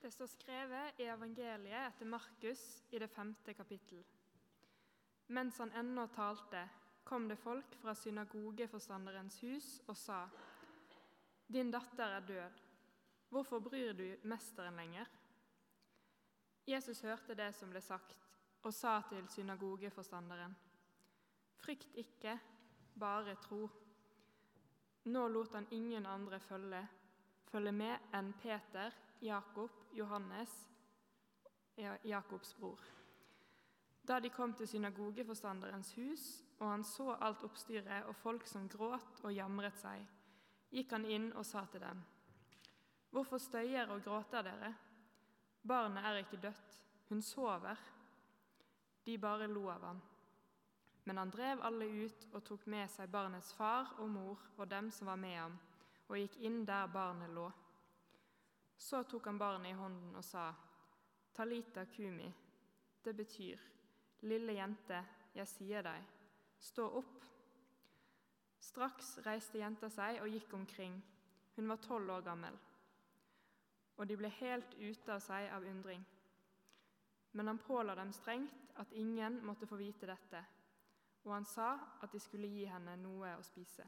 Det står skrevet i evangeliet etter Markus i det femte kapittel. Mens han ennå talte, kom det folk fra synagogeforstanderens hus og sa:" Din datter er død. Hvorfor bryr du mesteren lenger? Jesus hørte det som ble sagt, og sa til synagogeforstanderen:" Frykt ikke, bare tro. Nå lot han ingen andre følge, følge med enn Peter, Jakob, Johannes, Jakobs bror. Da de kom til synagogeforstanderens hus, og han så alt oppstyret og folk som gråt og jamret seg, gikk han inn og sa til dem.: Hvorfor støyer og gråter dere? Barnet er ikke dødt, hun sover. De bare lo av ham. Men han drev alle ut og tok med seg barnets far og mor og dem som var med ham, og gikk inn der barnet lå. Så tok han barnet i hånden og sa, Talita kumi, det betyr, lille jente, jeg sier deg, stå opp. Straks reiste jenta seg og gikk omkring, hun var tolv år gammel. Og de ble helt ute av seg av undring. Men han påla dem strengt at ingen måtte få vite dette, og han sa at de skulle gi henne noe å spise.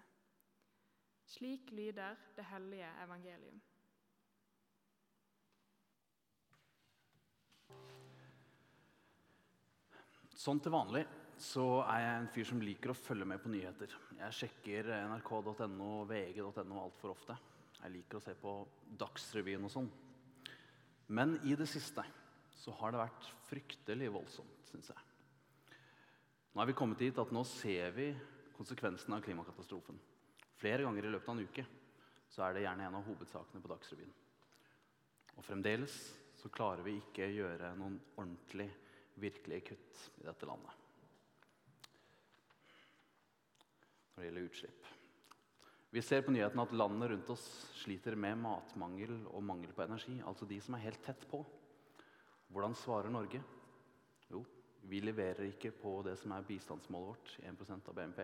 Slik lyder det hellige evangelium. Sånn til vanlig så er jeg en fyr som liker å følge med på nyheter. Jeg sjekker nrk.no vg.no altfor ofte. Jeg liker å se på Dagsrevyen og sånn. Men i det siste så har det vært fryktelig voldsomt, syns jeg. Nå er vi kommet dit at nå ser vi konsekvensene av klimakatastrofen. Flere ganger i løpet av en uke så er det gjerne en av hovedsakene på Dagsrevyen. Og fremdeles så klarer vi ikke gjøre noen ordentlig virkelige kutt i dette landet når det gjelder utslipp. Vi ser på nyhetene at landene rundt oss sliter med matmangel og mangel på energi. Altså de som er helt tett på. Hvordan svarer Norge? Jo, vi leverer ikke på det som er bistandsmålet vårt, 1% av BNP.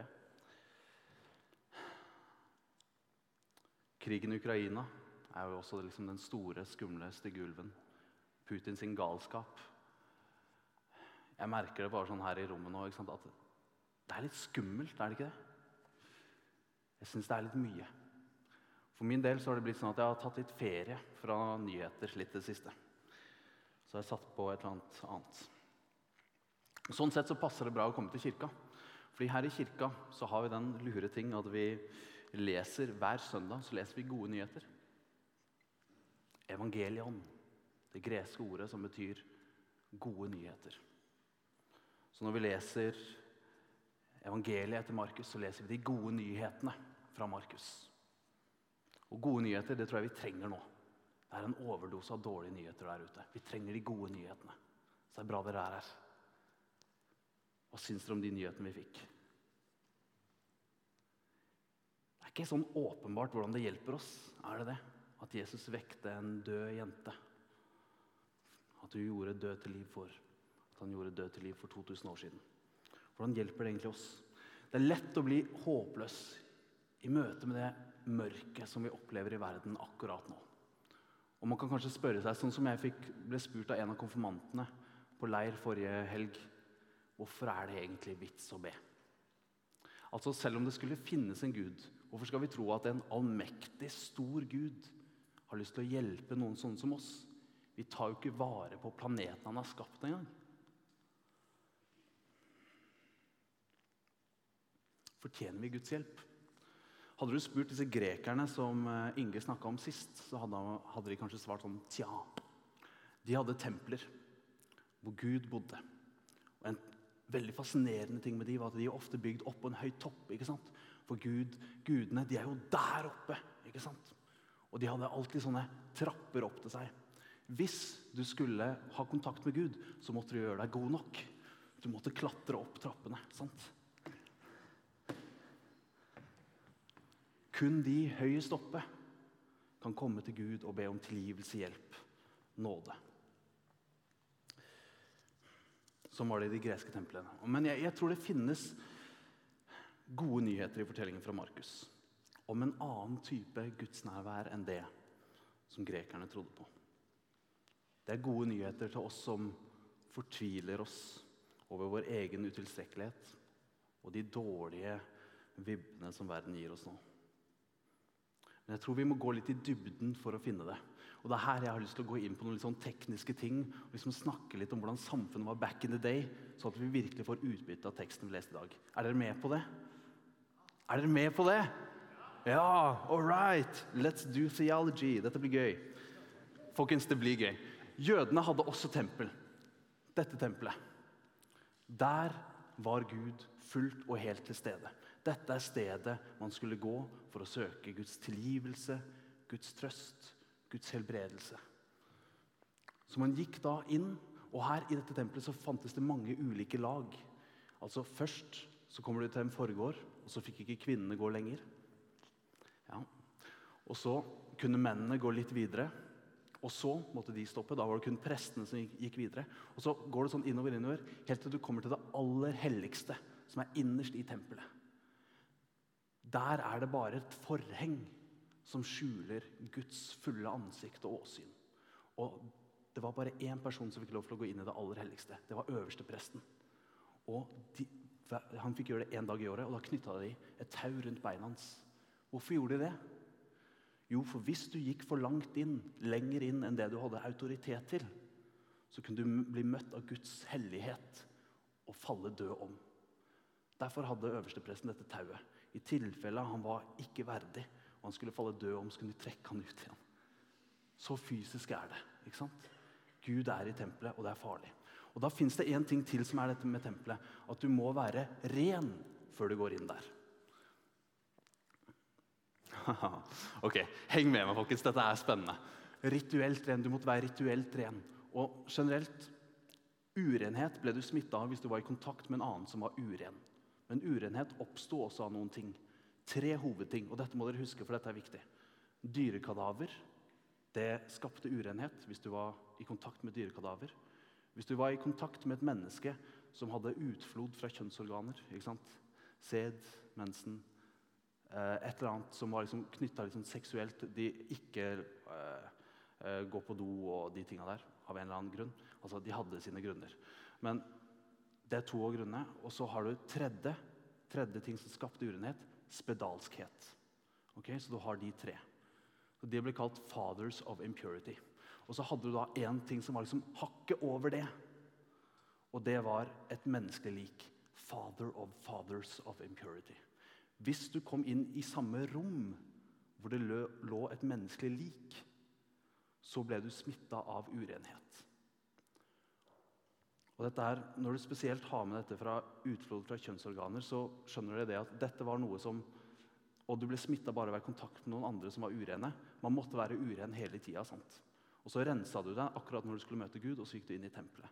Krigen i Ukraina er jo også liksom den store, skumle stygge ulven. Putins galskap. Jeg merker det bare sånn her i rommet nå at det er litt skummelt, er det ikke det? Jeg syns det er litt mye. For min del så har det blitt sånn at jeg har tatt litt ferie fra nyheter litt det siste. Så jeg har satt på et eller annet annet. Sånn sett så passer det bra å komme til kirka. Fordi her i kirka så har vi den lure ting at vi leser hver søndag så leser vi gode nyheter. Evangelion, det greske ordet som betyr gode nyheter. Så når vi leser evangeliet etter Markus, så leser vi de gode nyhetene fra Markus. Og gode nyheter det tror jeg vi trenger nå. Det er en overdose av dårlige nyheter der ute. Vi trenger de gode nyhetene. Så det er bra dere er her. Hva syns dere om de nyhetene vi fikk? Det er ikke sånn åpenbart hvordan det hjelper oss, er det det? At Jesus vekte en død jente. At du gjorde død til liv for At han gjorde død til liv for 2000 år siden. Hvordan hjelper det egentlig oss? Det er lett å bli håpløs i møte med det mørket som vi opplever i verden akkurat nå. Og man kan kanskje spørre seg, sånn som jeg fikk, ble spurt av en av konfirmantene på leir forrige helg Hvorfor er det egentlig vits å be? Altså, Selv om det skulle finnes en Gud, hvorfor skal vi tro at en allmektig, stor Gud har lyst til å hjelpe noen sånne som oss? Vi tar jo ikke vare på planeten han har skapt engang. Fortjener vi Guds hjelp? Hadde du spurt disse grekerne som eh, Inge snakka om sist, så hadde, de kanskje svart sånn Tja. De hadde templer hvor Gud bodde. Og En veldig fascinerende ting med de var at de er ofte bygd på en høy topp. ikke sant? For Gud, gudene de er jo der oppe. ikke sant? Og de hadde alltid sånne trapper opp til seg. Hvis du skulle ha kontakt med Gud, så måtte du gjøre deg god nok. Du måtte klatre opp trappene. sant? Kun de høyest oppe kan komme til Gud og be om tilgivelse, hjelp, nåde. Sånn var det i de greske templene. Men jeg, jeg tror det finnes gode nyheter i fortellingen fra Markus om en annen type gudsnærvær enn det som grekerne trodde på. Det er gode nyheter til oss som fortviler oss over vår egen utilstrekkelighet og de dårlige vibbene som verden gir oss nå. Men jeg tror vi må gå litt i dybden for å finne det. Og det er her jeg har lyst til å gå inn på noen litt sånn tekniske ting og liksom snakke litt om hvordan samfunnet var back in the day, så at vi virkelig får utbytte av teksten vi leste i dag. Er dere med på det? Er dere med på det? Ja, all right. Let's do theology. Dette blir gøy. Folkens, det blir gøy. Jødene hadde også tempel. Dette tempelet. Der var Gud fullt og helt til stede. Dette er stedet man skulle gå for å søke Guds tilgivelse, Guds trøst, Guds helbredelse. Så man gikk da inn, og her i dette tempelet så fantes det mange ulike lag. Altså Først så kommer du til en forgård, og så fikk ikke kvinnene gå lenger. Ja. Og så kunne mennene gå litt videre. Og så måtte de stoppe. Da var det kun prestene som gikk videre. Og så går det sånn innover, innover, helt til du kommer til det aller helligste, som er innerst i tempelet. Der er det bare et forheng som skjuler Guds fulle ansikt og åsyn. Og det var bare én person som fikk lov til å gå inn i det aller helligste. Det var øverstepresten. Og de, Han fikk gjøre det én dag i året, og da knytta de et tau rundt beina hans. Hvorfor gjorde de det? Jo, for hvis du gikk for langt inn, lenger inn enn det du hadde autoritet til, så kunne du bli møtt av Guds hellighet og falle død om. Derfor hadde øverstepresten dette tauet. I tilfelle han var ikke verdig og han skulle falle død om, så kunne de trekke han ut igjen. Så fysisk er det. ikke sant? Gud er i tempelet, og det er farlig. Og Da fins det én ting til som er dette med tempelet. At du må være ren før du går inn der. ok, Heng med meg, folkens. Dette er spennende. Rituelt ren. Du måtte være rituelt ren. Og generelt urenhet ble du smitta av hvis du var i kontakt med en annen som var uren. Men urenhet oppsto også av noen ting. Tre hovedting, og dette må dere huske, for dette er viktig. Dyrekadaver. Det skapte urenhet hvis du var i kontakt med dyrekadaver. Hvis du var i kontakt med et menneske som hadde utflod fra kjønnsorganer, ikke sant? sæd, mensen eh, Et eller annet som var liksom knytta liksom seksuelt De ikke uh, uh, går på do og de tinga der av en eller annen grunn. Altså, De hadde sine grunner. Men det er to av grunnene. Og så har du tredje, tredje ting som skapte urenhet spedalskhet. Okay, så du har de tre. Og De ble kalt 'fathers of impurity'. Og så hadde du da én ting som var liksom hakket over det. Og det var et menneskelig lik. 'Father of fathers of impurity'. Hvis du kom inn i samme rom hvor det lå et menneskelig lik, så ble du smitta av urenhet. Og dette er, Når du spesielt har med dette fra utflod fra kjønnsorganer, så skjønner du det at dette var noe som Og du ble smitta bare ved kontakt med noen andre som var urene. Man måtte være uren hele tida. Og så rensa du deg akkurat når du skulle møte Gud, og så gikk du inn i tempelet.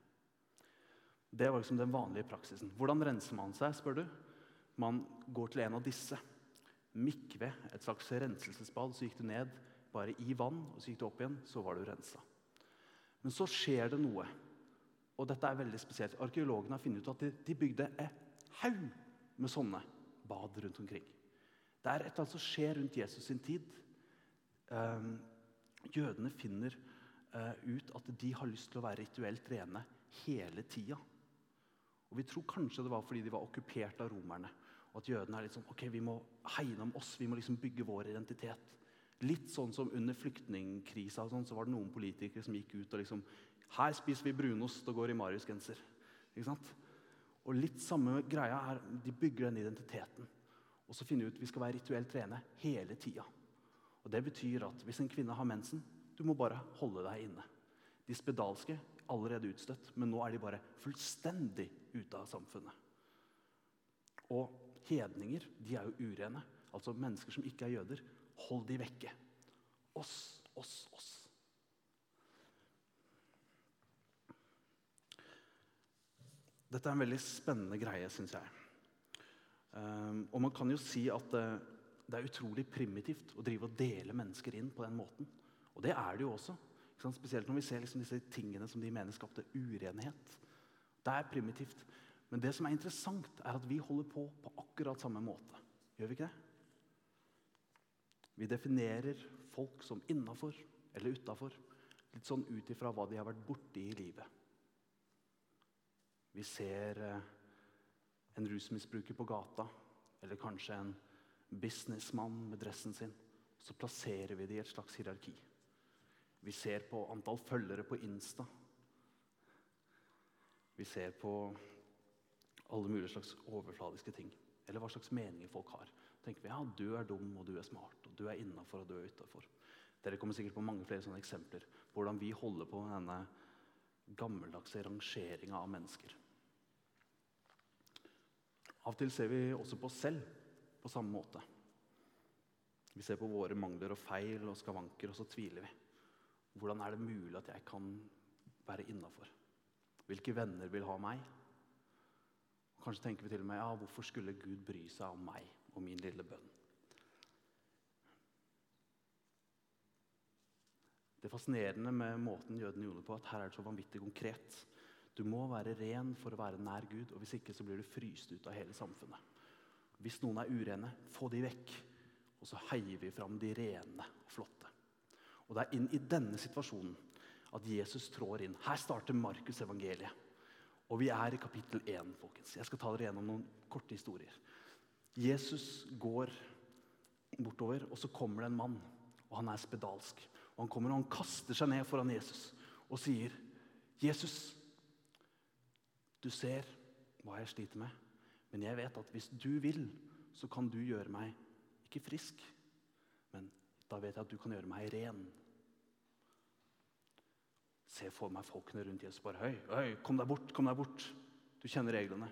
Det var liksom den vanlige praksisen. Hvordan renser man seg, spør du? Man går til en av disse. Mikve, et slags renselsesbad. Så gikk du ned bare i vann, og så gikk du opp igjen. Så var du rensa. Men så skjer det noe og dette er veldig spesielt. Arkeologene har funnet ut at de, de bygde en haug med sånne bad rundt omkring. Det er et eller annet som skjer rundt Jesus sin tid. Eh, jødene finner eh, ut at de har lyst til å være rituelt rene hele tida. Og Vi tror kanskje det var fordi de var okkupert av romerne. Og at jødene er litt sånn ok, vi må hegne om oss, vi må liksom bygge vår identitet. Litt sånn som under flyktningkrisa sånn, så var det noen politikere som gikk ut og liksom her spiser vi brunost og går i Marius-genser. Ikke sant? Og litt samme greia er, De bygger den identiteten. Og så finner de ut at vi skal være rituelt rene hele tida. Og Det betyr at hvis en kvinne har mensen, du må bare holde deg inne. De spedalske allerede utstøtt, men nå er de bare fullstendig ute av samfunnet. Og hedninger de er jo urene. Altså mennesker som ikke er jøder. Hold de vekke. Oss, oss, oss. Dette er en veldig spennende greie, syns jeg. Um, og man kan jo si at uh, det er utrolig primitivt å drive og dele mennesker inn på den måten. Og det er det jo også. Spesielt når vi ser liksom disse tingene som de mener skapte urenhet. Det er primitivt. Men det som er interessant, er at vi holder på på akkurat samme måte. Gjør vi ikke det? Vi definerer folk som innafor eller utafor. litt sånn ut ifra hva de har vært borti i livet. Vi ser eh, en rusmisbruker på gata, eller kanskje en businessmann med dressen sin. Så plasserer vi det i et slags hierarki. Vi ser på antall følgere på Insta. Vi ser på alle mulige slags overfladiske ting. Eller hva slags meninger folk har. tenker vi ja, du er dum, og du er smart, og du er innafor, og du er utafor. Dere kommer sikkert på mange flere sånne eksempler på hvordan vi holder på denne gammeldagse rangeringa av mennesker. Av og til ser vi også på oss selv på samme måte. Vi ser på våre mangler og feil og skavanker, og så tviler vi. Hvordan er det mulig at jeg kan være innafor? Hvilke venner vil ha meg? Og kanskje tenker vi til og med ja, hvorfor skulle Gud bry seg om meg og min lille bønn? Det fascinerende med måten jødene gjorde det på, at her er det så vanvittig konkret. Du må være ren for å være nær Gud, og hvis ikke så blir du fryst ut av hele samfunnet. Hvis noen er urene, få de vekk. Og så heier vi fram de rene og flotte. Og Det er inn i denne situasjonen at Jesus trår inn. Her starter Markus evangeliet. Og vi er i kapittel 1. folkens. Jeg skal ta dere gjennom noen korte historier. Jesus går bortover, og så kommer det en mann. Og han er spedalsk. Og Han kommer og han kaster seg ned foran Jesus og sier, 'Jesus, du ser hva jeg sliter med, men jeg vet at hvis du vil, så kan du gjøre meg ikke frisk, men da vet jeg at du kan gjøre meg ren. Se for meg folkene rundt Jesus bare Høy, høy, kom deg bort, kom deg bort. Du kjenner reglene.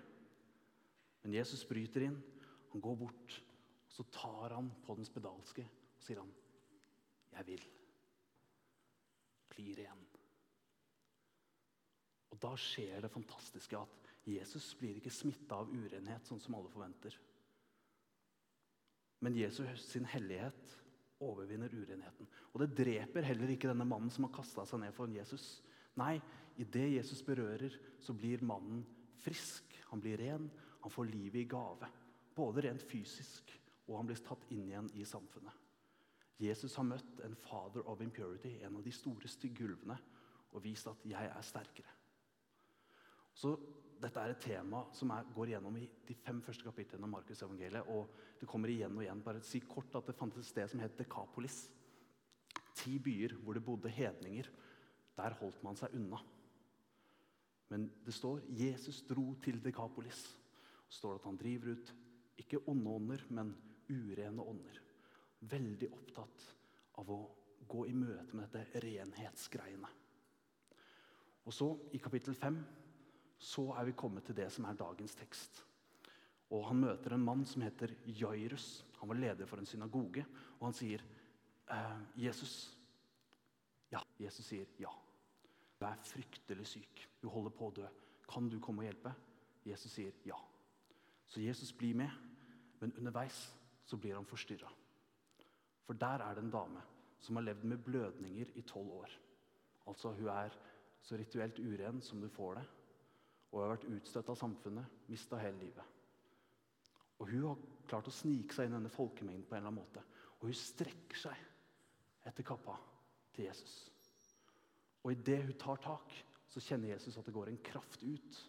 Men Jesus bryter inn. Han går bort. og Så tar han på den spedalske og sier han, 'Jeg vil. Bli ren.' Og Da skjer det fantastiske at Jesus blir ikke smitta av urenhet, sånn som alle forventer. Men Jesus sin hellighet overvinner urenheten. Og det dreper heller ikke denne mannen som har kasta seg ned foran Jesus. Nei, idet Jesus berører, så blir mannen frisk. Han blir ren. Han får livet i gave. Både rent fysisk, og han blir tatt inn igjen i samfunnet. Jesus har møtt en father of impurity, en av de store stygge ulvene, og vist at 'jeg er sterkere'. Så dette er et tema som er, går gjennom i de fem første kapitlene av Markus evangeliet. Og det kommer igjen og igjen. Bare si kort at Det fantes et sted som het Dekapolis. Ti byer hvor det bodde hedninger. Der holdt man seg unna. Men det står Jesus dro til Dekapolis. Det står at han driver ut ikke onde ånder, men urene ånder. Veldig opptatt av å gå i møte med dette renhetsgreiene. Og så, i kapittel 5 så er vi kommet til det som er dagens tekst. Og Han møter en mann som heter Jairus. Han var leder for en synagoge. Og han sier, eh, 'Jesus' Ja, Jesus sier ja. Du er fryktelig syk. Du holder på å dø. Kan du komme og hjelpe? Jesus sier ja. Så Jesus blir med, men underveis så blir han forstyrra. For der er det en dame som har levd med blødninger i tolv år. Altså Hun er så rituelt uren som du får det og har vært utstøtt av samfunnet, mista hele livet. Og Hun har klart å snike seg inn i denne folkemengden på en eller annen måte. Og hun strekker seg etter kappa til Jesus. Og idet hun tar tak, så kjenner Jesus at det går en kraft ut.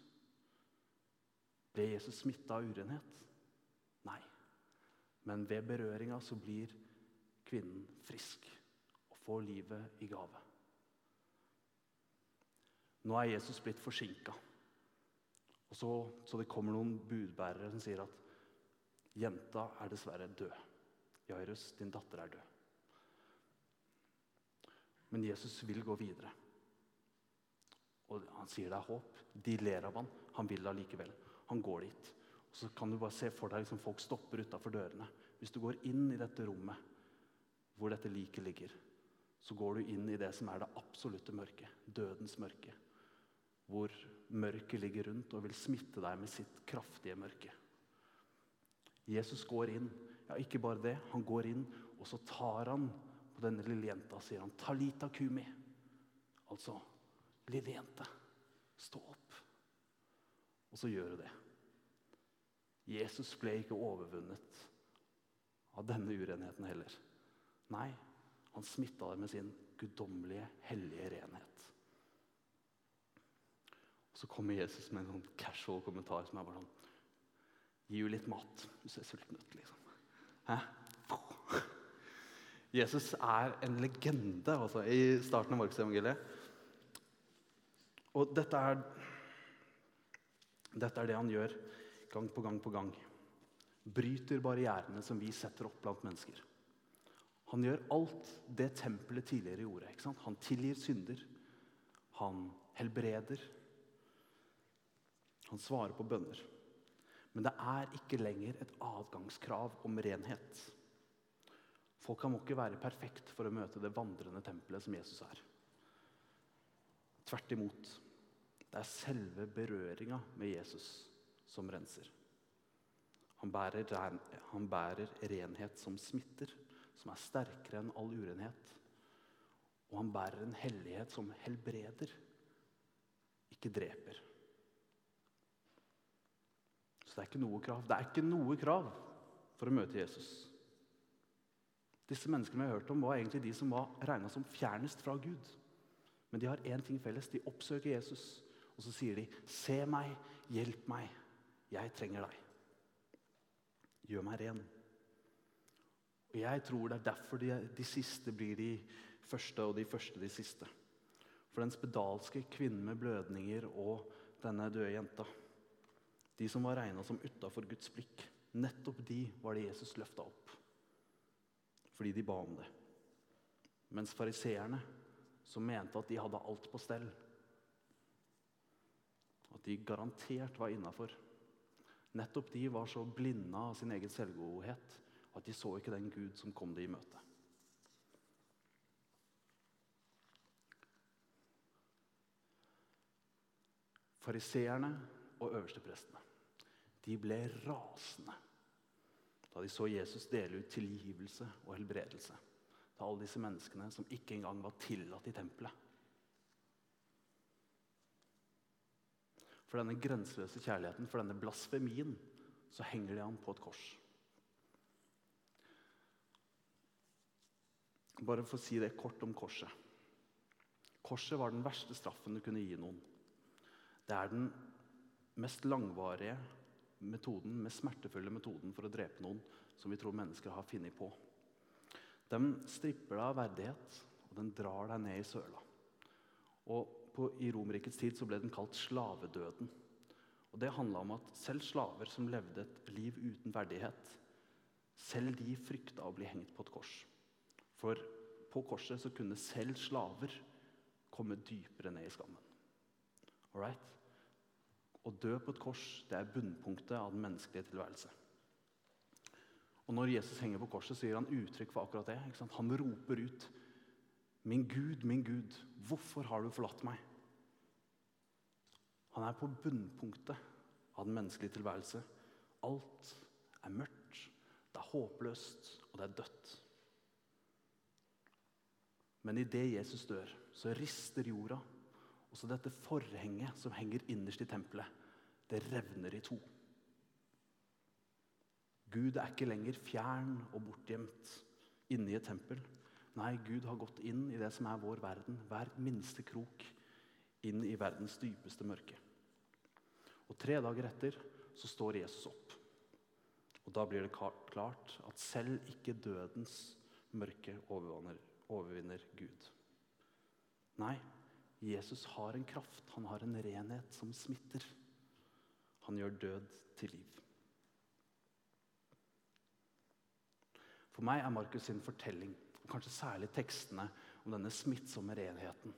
Ble Jesus smitta av urenhet? Nei. Men ved berøringa så blir kvinnen frisk og får livet i gave. Nå er Jesus blitt forsinka. Og så, så det kommer noen budbærere som sier at jenta er dessverre død. Jairus, din datter er død. Men Jesus vil gå videre. Og Han sier det er håp. De ler av han. Han vil allikevel. Han går dit. Og Så kan du bare se for deg liksom folk stopper utafor dørene. Hvis du går inn i dette rommet hvor dette liket ligger, så går du inn i det som er det absolutte mørket. Dødens mørke hvor mørket ligger rundt og vil smitte deg med sitt kraftige mørke. Jesus går inn. Ja, ikke bare det. Han går inn, og så tar han på denne lille jenta sier han, 'Talita kumi'. Altså, lille jente, stå opp. Og så gjør hun det. Jesus ble ikke overvunnet av denne urenheten heller. Nei, han smitta det med sin guddommelige, hellige renhet. Så kommer Jesus med en sånn casual kommentar som er bare sånn Gi henne litt mat. Hun ser sulten ut, liksom. Hæ? Jesus er en legende altså, i starten av Markusevangeliet. Og dette er, dette er det han gjør gang på gang på gang. Bryter barrierene som vi setter opp blant mennesker. Han gjør alt det tempelet tidligere gjorde. Han tilgir synder. Han helbreder. Han svarer på bønner. Men det er ikke lenger et adgangskrav om renhet. Folk må ikke være perfekt for å møte det vandrende tempelet som Jesus er. Tvert imot. Det er selve berøringa med Jesus som renser. Han bærer, han bærer renhet som smitter som er sterkere enn all urenhet. Og han bærer en hellighet som helbreder, ikke dreper. Så det er ikke noe krav. Det er ikke noe krav for å møte Jesus. Disse menneskene vi har hørt om, var egentlig de som var regna som fjernest fra Gud. Men de har én ting felles. De oppsøker Jesus, og så sier de, 'Se meg, hjelp meg. Jeg trenger deg. Gjør meg ren.' Og Jeg tror det er derfor de, de, siste blir de første, og de første de siste. For den spedalske kvinnen med blødninger og denne døde jenta, de som var regna som utafor Guds blikk, nettopp de var det Jesus løfta opp. Fordi de ba om det. Mens fariseerne, som mente at de hadde alt på stell, at de garantert var innafor, nettopp de var så blinda av sin egen selvgodhet at de så ikke den Gud som kom dem i møte. Fariseerne og øversteprestene de ble rasende da de så Jesus dele ut tilgivelse og helbredelse til alle disse menneskene som ikke engang var tillatt i tempelet. For denne grenseløse kjærligheten, for denne blasfemien, så henger de an på et kors. Bare for å si det kort om korset. Korset var den verste straffen du kunne gi noen. Det er den mest langvarige metoden, mest smertefulle metoden for å drepe noen som vi tror mennesker har funnet på. Den stripper deg av verdighet, og den drar deg ned i søla. Og på, I Romerrikets tid så ble den kalt slavedøden. Og Det handla om at selv slaver som levde et liv uten verdighet, selv de frykta å bli hengt på et kors. For på korset så kunne selv slaver komme dypere ned i skammen. Alright? Å dø på et kors det er bunnpunktet av den menneskelige tilværelse. Og Når Jesus henger på korset, så gir han uttrykk for akkurat det. Han roper ut, 'Min Gud, min Gud, hvorfor har du forlatt meg?' Han er på bunnpunktet av den menneskelige tilværelse. Alt er mørkt, det er håpløst, og det er dødt. Men idet Jesus dør, så rister jorda. Og så dette forhenget som henger innerst i tempelet, det revner i to. Gud er ikke lenger fjern og bortgjemt inne i et tempel. Nei, Gud har gått inn i det som er vår verden, hver minste krok, inn i verdens dypeste mørke. Og Tre dager etter så står Jesus opp. Og Da blir det klart at selv ikke dødens mørke overvinner Gud. Nei, Jesus har en kraft, han har en renhet som smitter. Han gjør død til liv. For meg er Markus sin fortelling, og kanskje særlig tekstene om denne smittsomme renheten,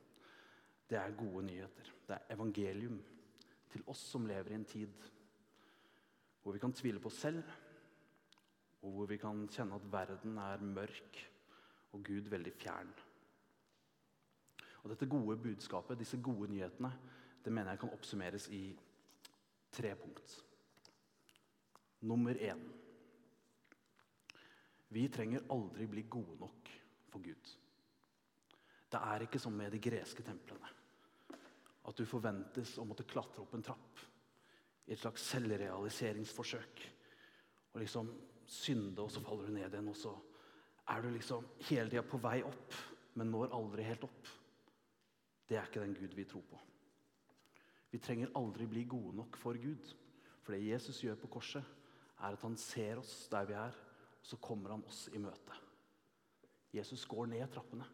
det er gode nyheter. Det er evangelium til oss som lever i en tid hvor vi kan tvile på oss selv, og hvor vi kan kjenne at verden er mørk og Gud veldig fjern. Og Dette gode budskapet, disse gode nyhetene, det mener jeg kan oppsummeres i tre punkt. Nummer én Vi trenger aldri bli gode nok for Gud. Det er ikke som med de greske templene. At du forventes å måtte klatre opp en trapp i et slags selvrealiseringsforsøk. Og liksom synde, og så faller du ned igjen, og så er du liksom hele tida på vei opp, men når aldri helt opp. Det er ikke den Gud vi tror på. Vi trenger aldri bli gode nok for Gud. For det Jesus gjør på korset, er at han ser oss der vi er, og så kommer han oss i møte. Jesus går ned trappene.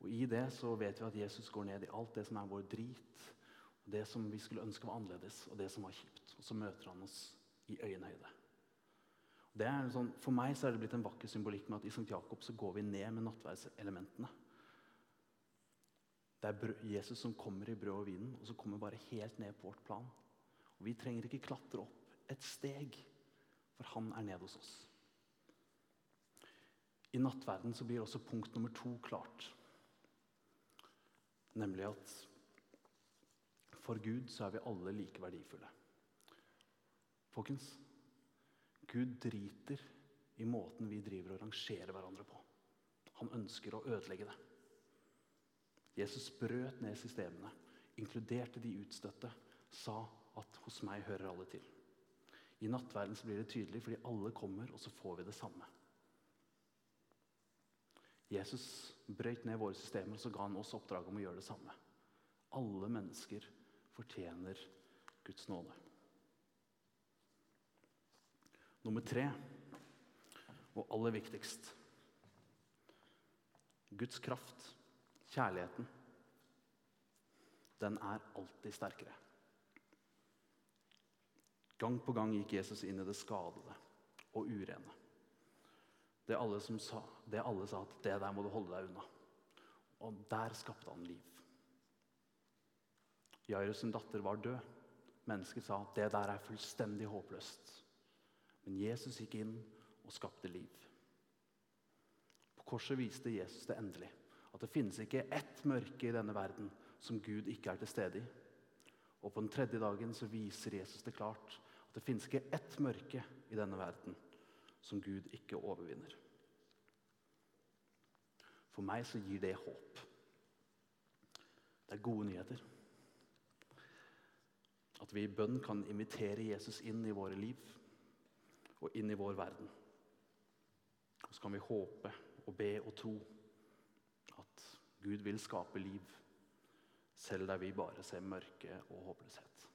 Og I det så vet vi at Jesus går ned i alt det som er vår drit, og det som vi skulle ønske var annerledes, og det som var kjipt. Og så møter han oss i øyenhøyde. Sånn, for meg så er det blitt en vakker symbolikk med at i St. Jakob så går vi ned med nattverdselementene. Det er Jesus som kommer i brød og vinen, og så kommer bare helt ned på vårt plan. Og Vi trenger ikke klatre opp et steg, for han er nede hos oss. I nattverden så blir også punkt nummer to klart. Nemlig at for Gud så er vi alle like verdifulle. Folkens, Gud driter i måten vi driver og rangerer hverandre på. Han ønsker å ødelegge det. Jesus brøt ned systemene, inkluderte de utstøtte, sa at 'hos meg hører alle til'. I nattverden blir det tydelig fordi alle kommer, og så får vi det samme. Jesus brøyt ned våre systemer, og så ga han oss oppdraget om å gjøre det samme. Alle mennesker fortjener Guds nåde. Nummer tre, og aller viktigst Guds kraft, kjærligheten, den er alltid sterkere. Gang på gang gikk Jesus inn i det skadede og urene. Det alle, sa, det alle sa at 'det der må du holde deg unna'. Og der skapte han liv. Jairus' datter var død. Mennesket sa at 'det der er fullstendig håpløst'. Men Jesus gikk inn og skapte liv. På korset viste Jesus det endelig. At det finnes ikke ett mørke i denne verden som Gud ikke er til stede i. Og på den tredje dagen så viser Jesus det klart at det finnes ikke ett mørke i denne verden som Gud ikke overvinner. For meg så gir det håp. Det er gode nyheter. At vi i bønn kan invitere Jesus inn i våre liv og inn i vår verden. Og så kan vi håpe og be og tro at Gud vil skape liv, selv der vi bare ser mørke og håpløshet.